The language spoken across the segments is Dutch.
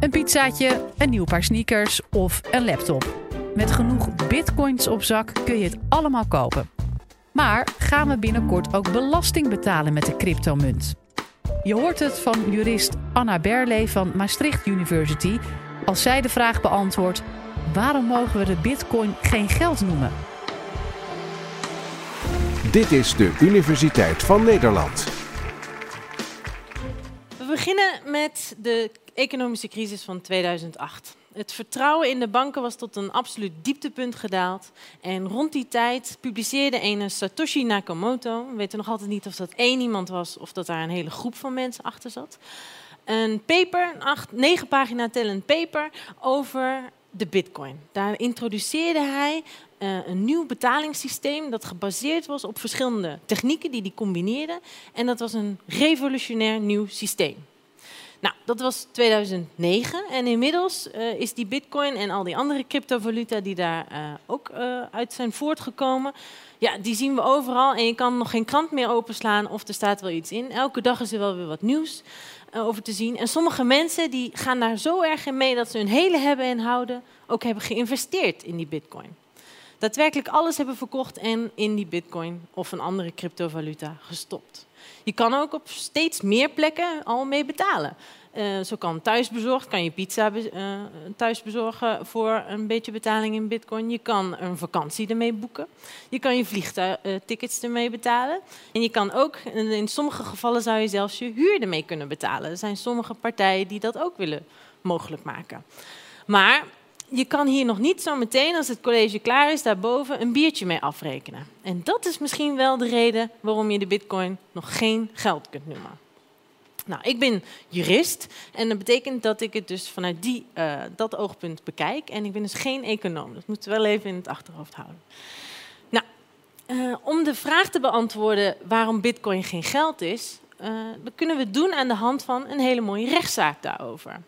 Een pizzaatje, een nieuw paar sneakers of een laptop. Met genoeg bitcoins op zak kun je het allemaal kopen. Maar gaan we binnenkort ook belasting betalen met de cryptomunt? Je hoort het van jurist Anna Berle van Maastricht University als zij de vraag beantwoordt: waarom mogen we de bitcoin geen geld noemen? Dit is de Universiteit van Nederland. We beginnen met de economische crisis van 2008. Het vertrouwen in de banken was tot een absoluut dieptepunt gedaald. En rond die tijd publiceerde een Satoshi Nakamoto, we weten nog altijd niet of dat één iemand was of dat daar een hele groep van mensen achter zat, een paper, negen pagina tellend paper over de bitcoin. Daar introduceerde hij uh, een nieuw betalingssysteem dat gebaseerd was op verschillende technieken die hij combineerde. En dat was een revolutionair nieuw systeem. Nou, dat was 2009 en inmiddels uh, is die bitcoin en al die andere cryptovaluta die daar uh, ook uh, uit zijn voortgekomen, ja, die zien we overal en je kan nog geen krant meer openslaan of er staat wel iets in. Elke dag is er wel weer wat nieuws over te zien. En sommige mensen die gaan daar zo erg in mee dat ze hun hele hebben en houden ook hebben geïnvesteerd in die bitcoin. Daadwerkelijk alles hebben verkocht en in die bitcoin of een andere cryptovaluta gestopt. Je kan ook op steeds meer plekken al mee betalen. Uh, zo kan thuisbezorgd, kan je pizza uh, thuis bezorgen voor een beetje betaling in bitcoin. Je kan een vakantie ermee boeken. Je kan je vliegtickets ermee betalen. En je kan ook, in sommige gevallen zou je zelfs je huur ermee kunnen betalen. Er zijn sommige partijen die dat ook willen mogelijk maken. Maar je kan hier nog niet zo meteen, als het college klaar is, daarboven een biertje mee afrekenen. En dat is misschien wel de reden waarom je de bitcoin nog geen geld kunt noemen. Nou, ik ben jurist en dat betekent dat ik het dus vanuit die, uh, dat oogpunt bekijk. En ik ben dus geen econoom. Dat moeten we wel even in het achterhoofd houden. Nou, uh, om de vraag te beantwoorden waarom bitcoin geen geld is, dat kunnen we doen aan de hand van een hele mooie rechtszaak daarover.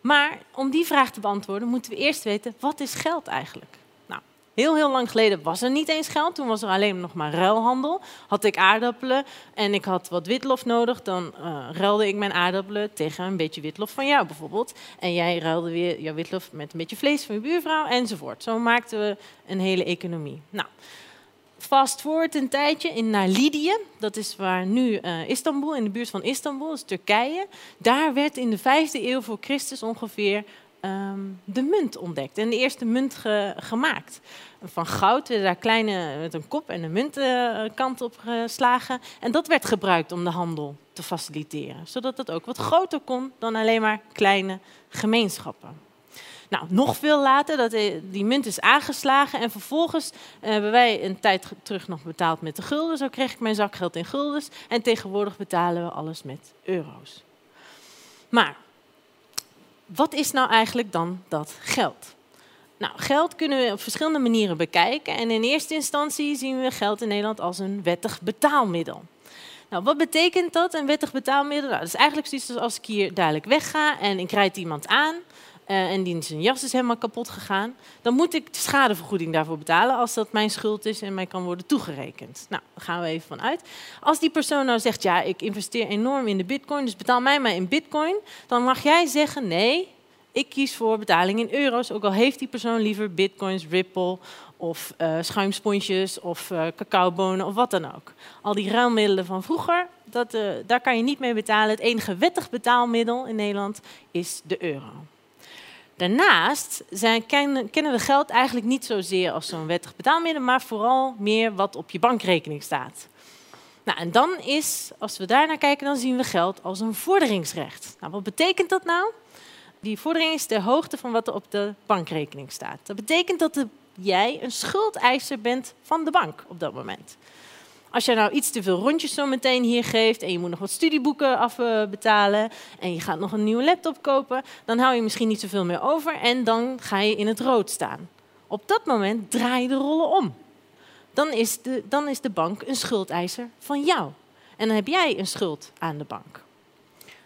Maar om die vraag te beantwoorden moeten we eerst weten, wat is geld eigenlijk? Nou, heel, heel lang geleden was er niet eens geld. Toen was er alleen nog maar ruilhandel. Had ik aardappelen en ik had wat witlof nodig, dan uh, ruilde ik mijn aardappelen tegen een beetje witlof van jou bijvoorbeeld. En jij ruilde weer jouw witlof met een beetje vlees van je buurvrouw enzovoort. Zo maakten we een hele economie. Nou, fast forward een tijdje in, naar. Dat is waar nu uh, Istanbul, in de buurt van Istanbul, dat is Turkije. Daar werd in de vijfde eeuw voor Christus ongeveer um, de munt ontdekt. En de eerste munt ge, gemaakt. Van goud daar kleine, met een kop en een muntkant uh, op geslagen. En dat werd gebruikt om de handel te faciliteren. Zodat het ook wat groter kon dan alleen maar kleine gemeenschappen. Nou, nog veel later, dat die munt is aangeslagen en vervolgens uh, hebben wij een tijd terug nog betaald met de gulden. Zo kreeg ik mijn zakgeld in guldens en tegenwoordig betalen we alles met euro's. Maar wat is nou eigenlijk dan dat geld? Nou, geld kunnen we op verschillende manieren bekijken. En in eerste instantie zien we geld in Nederland als een wettig betaalmiddel. Nou, wat betekent dat, een wettig betaalmiddel? Nou, dat is eigenlijk zoiets als ik hier dadelijk wegga en ik rijd iemand aan uh, en die zijn jas is helemaal kapot gegaan, dan moet ik de schadevergoeding daarvoor betalen als dat mijn schuld is en mij kan worden toegerekend. Nou, daar gaan we even van uit. Als die persoon nou zegt, ja, ik investeer enorm in de bitcoin, dus betaal mij maar in bitcoin, dan mag jij zeggen, nee, ik kies voor betaling in euro's, ook al heeft die persoon liever bitcoins, Ripple of uh, schuimsponsjes of uh, cacaobonen of wat dan ook. Al die ruilmiddelen van vroeger, dat, daar kan je niet mee betalen. Het enige wettig betaalmiddel in Nederland is de euro. Daarnaast zijn, kennen we geld eigenlijk niet zozeer als zo'n wettig betaalmiddel, maar vooral meer wat op je bankrekening staat. Nou, en dan is, als we daar naar kijken, dan zien we geld als een vorderingsrecht. Nou, wat betekent dat nou? Die vordering is de hoogte van wat er op de bankrekening staat. Dat betekent dat jij een schuldeiser bent van de bank op dat moment. Als je nou iets te veel rondjes zo meteen hier geeft en je moet nog wat studieboeken afbetalen en je gaat nog een nieuwe laptop kopen, dan hou je misschien niet zoveel meer over en dan ga je in het rood staan. Op dat moment draai je de rollen om. Dan is de, dan is de bank een schuldeiser van jou. En dan heb jij een schuld aan de bank.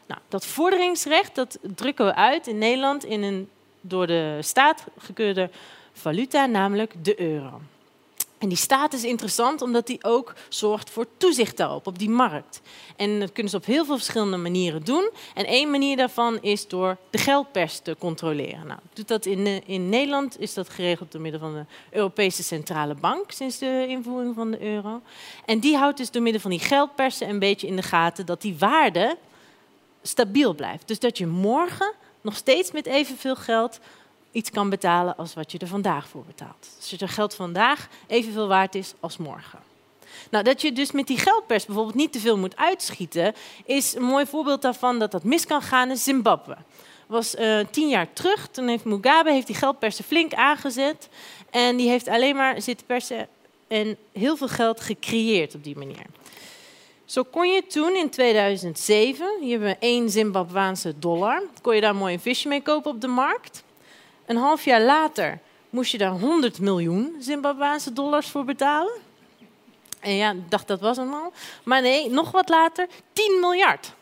Nou, dat vorderingsrecht dat drukken we uit in Nederland in een door de staat gekeurde valuta, namelijk de euro. En die staat is interessant omdat die ook zorgt voor toezicht daarop, op die markt. En dat kunnen ze op heel veel verschillende manieren doen. En één manier daarvan is door de geldpers te controleren. Nou, doet dat in, eh, in Nederland is dat geregeld door middel van de Europese Centrale Bank sinds de invoering van de euro. En die houdt dus door middel van die geldpersen een beetje in de gaten dat die waarde stabiel blijft. Dus dat je morgen nog steeds met evenveel geld iets kan betalen als wat je er vandaag voor betaalt. Dus dat je geld vandaag evenveel waard is als morgen. Nou, dat je dus met die geldpers bijvoorbeeld niet te veel moet uitschieten, is een mooi voorbeeld daarvan dat dat mis kan gaan in Zimbabwe. was uh, tien jaar terug, toen heeft Mugabe heeft die geldpersen flink aangezet en die heeft alleen maar zitten persen en heel veel geld gecreëerd op die manier. Zo kon je toen in 2007, hier hebben we één Zimbabwaanse dollar, kon je daar mooi een visje mee kopen op de markt. Een half jaar later moest je daar 100 miljoen Zimbabwaanse dollars voor betalen. En ja, ik dacht dat was hem al. Maar nee, nog wat later 10 miljard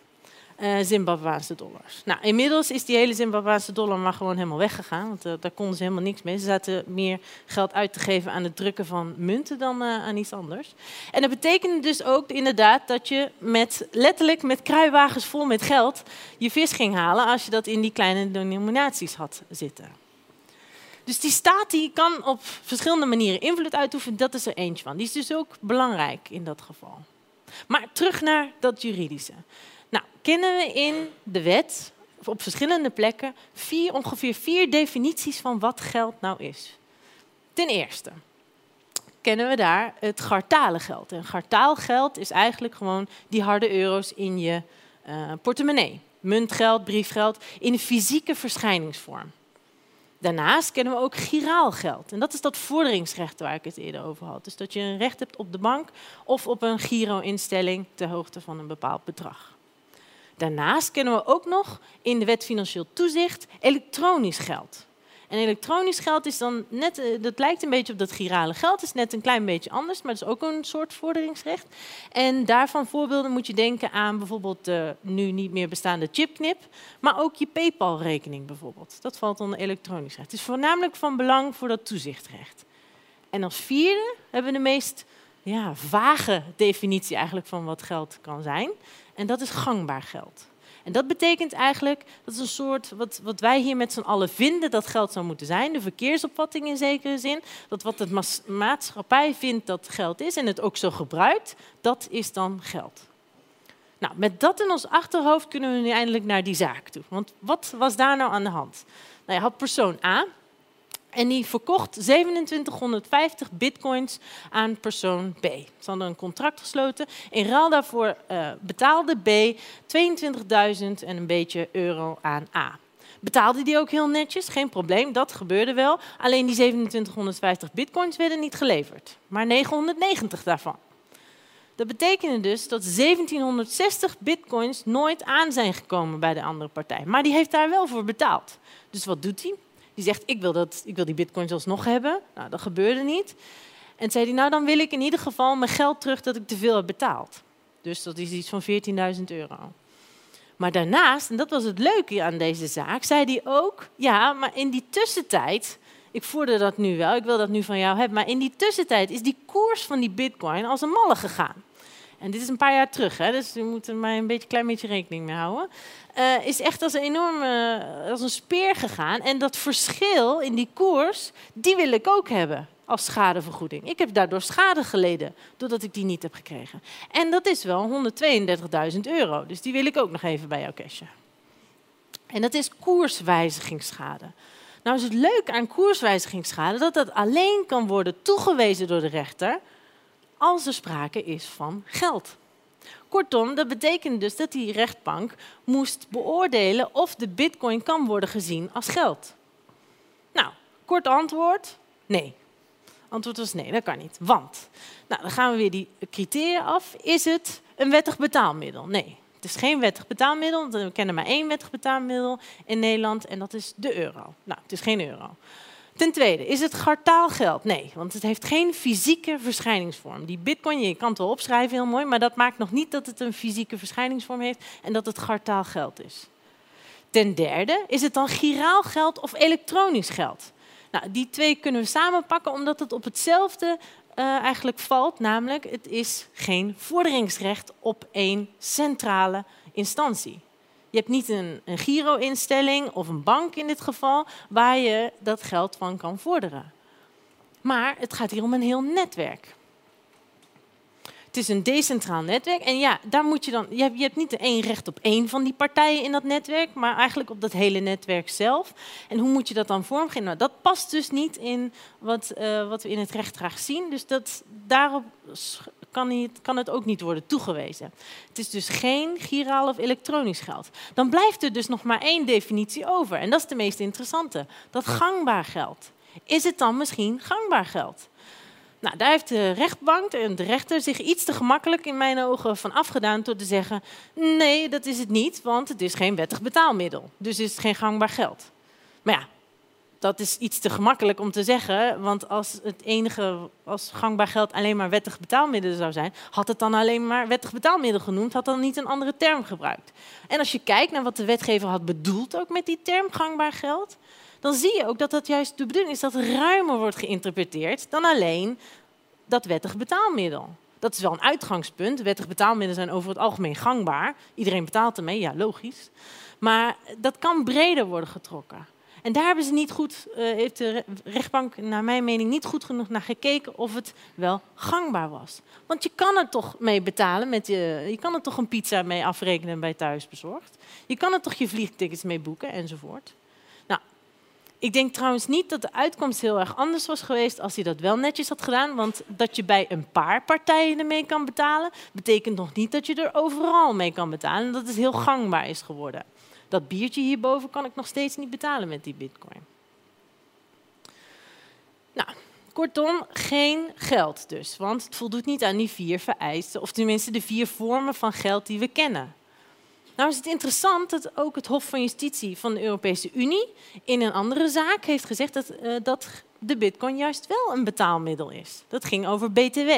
uh, Zimbabwaanse dollars. Nou, inmiddels is die hele Zimbabwaanse dollar maar gewoon helemaal weggegaan. Want uh, daar konden ze helemaal niks mee. Ze zaten meer geld uit te geven aan het drukken van munten dan uh, aan iets anders. En dat betekende dus ook inderdaad dat je met, letterlijk met kruiwagens vol met geld je vis ging halen als je dat in die kleine denominaties had zitten. Dus die staat die kan op verschillende manieren invloed uitoefenen. Dat is er eentje van. Die is dus ook belangrijk in dat geval. Maar terug naar dat juridische. Nou, kennen we in de wet op verschillende plekken vier, ongeveer vier definities van wat geld nou is. Ten eerste kennen we daar het gartalengeld. En gartaalgeld is eigenlijk gewoon die harde euro's in je uh, portemonnee. Muntgeld, briefgeld, in fysieke verschijningsvorm. Daarnaast kennen we ook giraalgeld. En dat is dat vorderingsrecht waar ik het eerder over had. Dus dat je een recht hebt op de bank of op een giro-instelling ter hoogte van een bepaald bedrag. Daarnaast kennen we ook nog in de wet financieel toezicht elektronisch geld. En elektronisch geld is dan net, eh, dat lijkt een beetje op dat girale geld, is net een klein beetje anders, maar het is ook een soort vorderingsrecht. En daarvan voorbeelden moet je denken aan bijvoorbeeld de nu niet meer bestaande chipknip, maar ook je PayPal-rekening bijvoorbeeld. Dat valt onder elektronisch recht. Het is voornamelijk van belang voor dat toezichtrecht. En als vierde hebben we de meest ja, vage definitie eigenlijk van wat geld kan zijn. En dat is gangbaar geld. En dat betekent eigenlijk, dat is een soort, wat, wat wij hier met z'n allen vinden dat geld zou moeten zijn, de verkeersopvatting in zekere zin, dat wat de maatschappij vindt dat geld is en het ook zo gebruikt, dat is dan geld. Nou, met dat in ons achterhoofd kunnen we nu eindelijk naar die zaak toe. Want wat was daar nou aan de hand? Nou, je had persoon A, en die verkocht 2750 bitcoins aan persoon B. Ze hadden een contract gesloten. In ruil daarvoor uh, betaalde B 22.000 en een beetje euro aan A. Betaalde die ook heel netjes, geen probleem, dat gebeurde wel. Alleen die 2750 bitcoins werden niet geleverd, maar 990 daarvan. Dat betekende dus dat 1760 bitcoins nooit aan zijn gekomen bij de andere partij. Maar die heeft daar wel voor betaald. Dus wat doet hij? Die zegt, ik wil, dat, ik wil die bitcoins alsnog hebben. Nou, dat gebeurde niet. En zei hij, nou dan wil ik in ieder geval mijn geld terug dat ik te veel heb betaald. Dus dat is iets van 14.000 euro. Maar daarnaast, en dat was het leuke aan deze zaak, zei hij ook, ja, maar in die tussentijd, ik voerde dat nu wel, ik wil dat nu van jou hebben, maar in die tussentijd is die koers van die bitcoin als een malle gegaan. En dit is een paar jaar terug, hè, dus je moet er maar een beetje, klein beetje rekening mee houden. Uh, is echt als een enorme, als een speer gegaan. En dat verschil in die koers, die wil ik ook hebben als schadevergoeding. Ik heb daardoor schade geleden doordat ik die niet heb gekregen. En dat is wel 132.000 euro. Dus die wil ik ook nog even bij jou cashen. En dat is koerswijzigingsschade. Nou is het leuk aan koerswijzigingsschade dat dat alleen kan worden toegewezen door de rechter als er sprake is van geld. Kortom, dat betekent dus dat die rechtbank moest beoordelen of de bitcoin kan worden gezien als geld. Nou, kort antwoord, nee. Antwoord was nee, dat kan niet. Want, nou, dan gaan we weer die criteria af. Is het een wettig betaalmiddel? Nee, het is geen wettig betaalmiddel. We kennen maar één wettig betaalmiddel in Nederland en dat is de euro. Nou, het is geen euro. Ten tweede, is het gartaalgeld? Nee, want het heeft geen fysieke verschijningsvorm. Die bitcoin, je kan het wel opschrijven heel mooi, maar dat maakt nog niet dat het een fysieke verschijningsvorm heeft en dat het gartaalgeld is. Ten derde, is het dan giraal geld of elektronisch geld? Nou, die twee kunnen we samenpakken omdat het op hetzelfde uh, eigenlijk valt, namelijk het is geen vorderingsrecht op één centrale instantie. Je hebt niet een, een giro-instelling of een bank in dit geval waar je dat geld van kan vorderen. Maar het gaat hier om een heel netwerk. Het is een decentraal netwerk. En ja, daar moet je dan. Je hebt, niet één recht op één van die partijen in dat netwerk, maar eigenlijk op dat hele netwerk zelf. En hoe moet je dat dan vormgeven? Nou, dat past dus niet in wat, uh, wat we in het recht graag zien. Dus dat, daarop kan, niet, kan het ook niet worden toegewezen. Het is dus geen giraal of elektronisch geld. Dan blijft er dus nog maar één definitie over. En dat is de meest interessante. Dat gangbaar geld. Is het dan misschien gangbaar geld? Nou, daar heeft de rechtbank en de rechter zich iets te gemakkelijk in mijn ogen van afgedaan door te zeggen: nee, dat is het niet, want het is geen wettig betaalmiddel. Dus is het geen gangbaar geld. Maar ja, dat is iets te gemakkelijk om te zeggen, want als het enige, als gangbaar geld alleen maar wettig betaalmiddel zou zijn, had het dan alleen maar wettig betaalmiddel genoemd, had dan niet een andere term gebruikt. En als je kijkt naar wat de wetgever had bedoeld ook met die term gangbaar geld, dan zie je ook dat dat juist de bedoeling is dat ruimer wordt geïnterpreteerd dan alleen dat wettig betaalmiddel. Dat is wel een uitgangspunt. Wettig betaalmiddelen zijn over het algemeen gangbaar. Iedereen betaalt ermee, ja, logisch. Maar dat kan breder worden getrokken. En daar hebben ze niet goed, uh, heeft de rechtbank naar mijn mening niet goed genoeg naar gekeken of het wel gangbaar was. Want je kan er toch mee betalen, met je, je kan er toch een pizza mee afrekenen bij thuisbezorgd. Je kan er toch je vliegtickets mee boeken enzovoort. Ik denk trouwens niet dat de uitkomst heel erg anders was geweest als hij dat wel netjes had gedaan. Want dat je bij een paar partijen ermee kan betalen, betekent nog niet dat je er overal mee kan betalen. En dat het heel gangbaar is geworden. Dat biertje hierboven kan ik nog steeds niet betalen met die bitcoin. Nou, kortom, geen geld dus. Want het voldoet niet aan die vier vereisten, of tenminste de vier vormen van geld die we kennen. Nou is het interessant dat ook het Hof van Justitie van de Europese Unie in een andere zaak heeft gezegd dat, uh, dat de bitcoin juist wel een betaalmiddel is. Dat ging over BTW.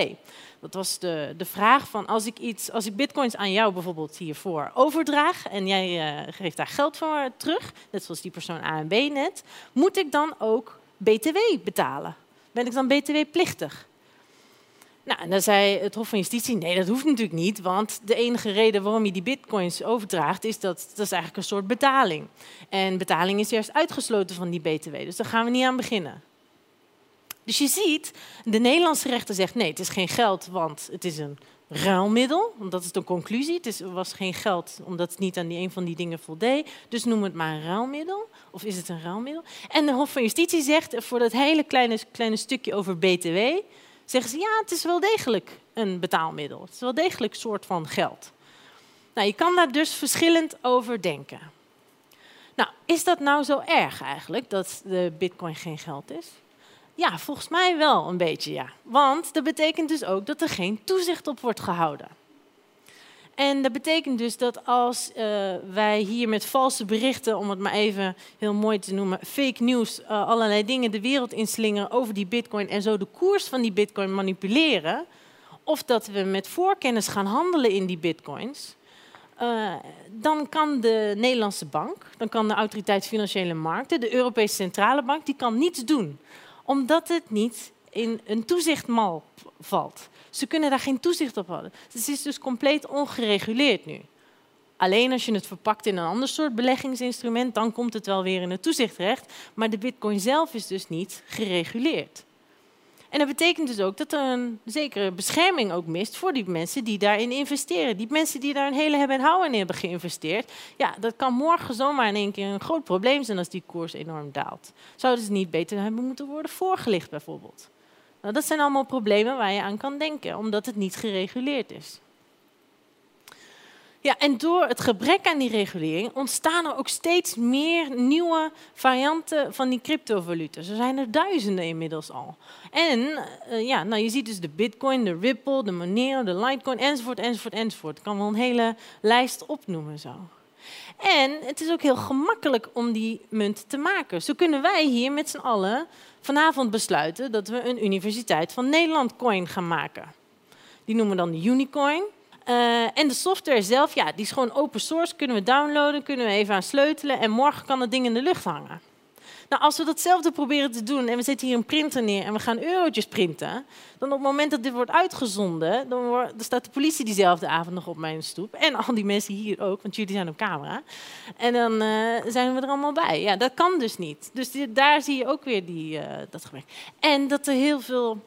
Dat was de, de vraag van als ik, iets, als ik bitcoins aan jou bijvoorbeeld hiervoor overdraag en jij uh, geeft daar geld voor terug, net zoals die persoon A en B net, moet ik dan ook BTW betalen? Ben ik dan BTW-plichtig? Nou, en dan zei het Hof van Justitie, nee, dat hoeft natuurlijk niet, want de enige reden waarom je die bitcoins overdraagt, is dat dat is eigenlijk een soort betaling. En betaling is juist uitgesloten van die btw, dus daar gaan we niet aan beginnen. Dus je ziet, de Nederlandse rechter zegt nee, het is geen geld, want het is een ruilmiddel. Dat is de conclusie. Het is, was geen geld omdat het niet aan die een van die dingen voldeed. Dus noem het maar een ruilmiddel. Of is het een ruilmiddel? En de Hof van Justitie zegt voor dat hele kleine, kleine stukje over BTW zeggen ze ja, het is wel degelijk een betaalmiddel. Het is wel degelijk een soort van geld. Nou, je kan daar dus verschillend over denken. Nou, is dat nou zo erg eigenlijk dat de bitcoin geen geld is? Ja, volgens mij wel een beetje ja. Want dat betekent dus ook dat er geen toezicht op wordt gehouden. En dat betekent dus dat als uh, wij hier met valse berichten, om het maar even heel mooi te noemen, fake news, uh, allerlei dingen de wereld inslingeren over die bitcoin en zo de koers van die bitcoin manipuleren, of dat we met voorkennis gaan handelen in die bitcoins, uh, dan kan de Nederlandse bank, dan kan de Autoriteit Financiële Markten, de Europese Centrale Bank, die kan niets doen. Omdat het niet in een toezichtmal valt. Ze kunnen daar geen toezicht op houden. Het is dus compleet ongereguleerd nu. Alleen als je het verpakt in een ander soort beleggingsinstrument, dan komt het wel weer in het toezichtrecht. Maar de bitcoin zelf is dus niet gereguleerd. En dat betekent dus ook dat er een zekere bescherming ook mist voor die mensen die daarin investeren. Die mensen die daar een hele hebben en houden in hebben geïnvesteerd. Ja, dat kan morgen zomaar in één keer een groot probleem zijn als die koers enorm daalt. Zouden ze niet beter hebben moeten worden voorgelicht bijvoorbeeld? Nou, dat zijn allemaal problemen waar je aan kan denken, omdat het niet gereguleerd is. Ja, en door het gebrek aan die regulering ontstaan er ook steeds meer nieuwe varianten van die cryptovaluten. Er zijn er duizenden inmiddels al. En uh, ja, nou, je ziet dus de Bitcoin, de Ripple, de Monero, de Litecoin, enzovoort, enzovoort, enzovoort. Ik kan wel een hele lijst opnoemen zo. En het is ook heel gemakkelijk om die munt te maken. Zo kunnen wij hier met z'n allen vanavond besluiten dat we een Universiteit van Nederland coin gaan maken. Die noemen we dan de Unicoin. Uh, en de software zelf, ja, die is gewoon open source, kunnen we downloaden, kunnen we even aan sleutelen en morgen kan het ding in de lucht hangen. Nou, als we datzelfde proberen te doen en we zetten hier een printer neer en we gaan eurotjes printen, dan op het moment dat dit wordt uitgezonden, dan, wordt, staat de politie diezelfde avond nog op mijn stoep. En al die mensen hier ook, want jullie zijn op camera. En dan eh, zijn we er allemaal bij. Ja, dat kan dus niet. Dus daar zie je ook weer die, uh, dat gebrek. En dat er heel veel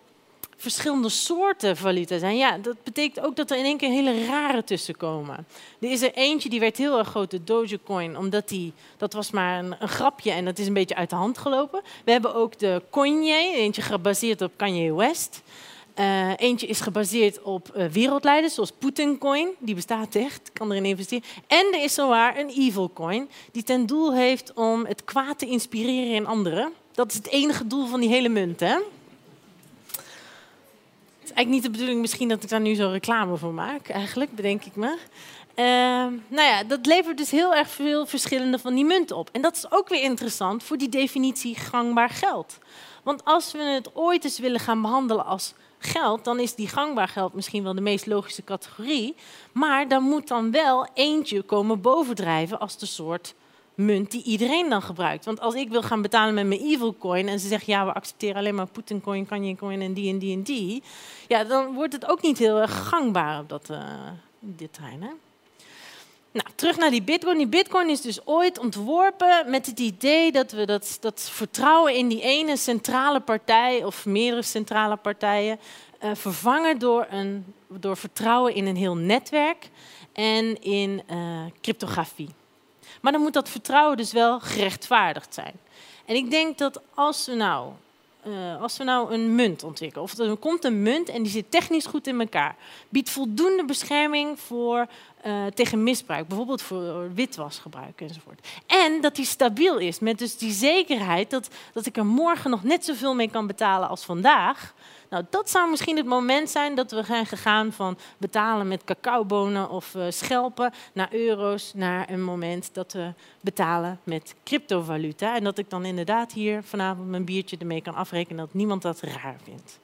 verschillende soorten valuta zijn. Ja, dat betekent ook dat er in één keer hele rare tussen komen. Er is er eentje die werd heel erg groot, de Dogecoin, omdat die, dat was maar een, een, grapje en dat is een beetje uit de hand gelopen. We hebben ook de Kanye, eentje gebaseerd op Kanye West. Uh, eentje is gebaseerd op uh, wereldleiders, zoals Putin Coin. Die bestaat echt, kan erin investeren. En er is zowaar een evil coin, die ten doel heeft om het kwaad te inspireren in anderen. Dat is het enige doel van die hele munt, hè? Eigenlijk niet de bedoeling misschien dat ik daar nu zo reclame voor maak, eigenlijk, bedenk ik me. Uh, nou ja, dat levert dus heel erg veel verschillende van die munten op. En dat is ook weer interessant voor die definitie gangbaar geld. Want als we het ooit eens willen gaan behandelen als geld, dan is die gangbaar geld misschien wel de meest logische categorie. Maar dan moet dan wel eentje komen bovendrijven als de soort munt die iedereen dan gebruikt. Want als ik wil gaan betalen met mijn evil coin en ze zeggen ja, we accepteren alleen maar Putin coin, Kanye coin en die en die en die, ja, dan wordt het ook niet heel erg gangbaar op dat, uh, dit terrein. Hè? Nou, terug naar die bitcoin. Die bitcoin is dus ooit ontworpen met het idee dat we dat, dat vertrouwen in die ene centrale partij of meerdere centrale partijen uh, vervangen door, een, door vertrouwen in een heel netwerk en in uh, cryptografie. Maar dan moet dat vertrouwen dus wel gerechtvaardigd zijn. En ik denk dat als we nou, uh, als we nou een munt ontwikkelen, of er komt een munt en die zit technisch goed in elkaar, biedt voldoende bescherming voor, uh, tegen misbruik, bijvoorbeeld voor witwasgebruik enzovoort. En dat die stabiel is, met dus die zekerheid dat, dat ik er morgen nog net zoveel mee kan betalen als vandaag. Nou, dat zou misschien het moment zijn dat we gaan gegaan van betalen met cacaobonen of uh, schelpen naar euro's, naar een moment dat we betalen met cryptovaluta. En dat ik dan inderdaad hier vanavond mijn biertje ermee kan afrekenen dat niemand dat raar vindt.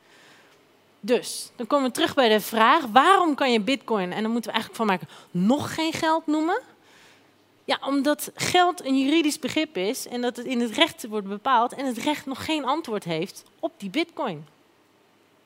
Dus, dan komen we terug bij de vraag, waarom kan je bitcoin, en dan moeten we eigenlijk van maken, nog geen geld noemen? Ja, omdat geld een juridisch begrip is en dat het in het recht wordt bepaald en het recht nog geen antwoord heeft op die bitcoin.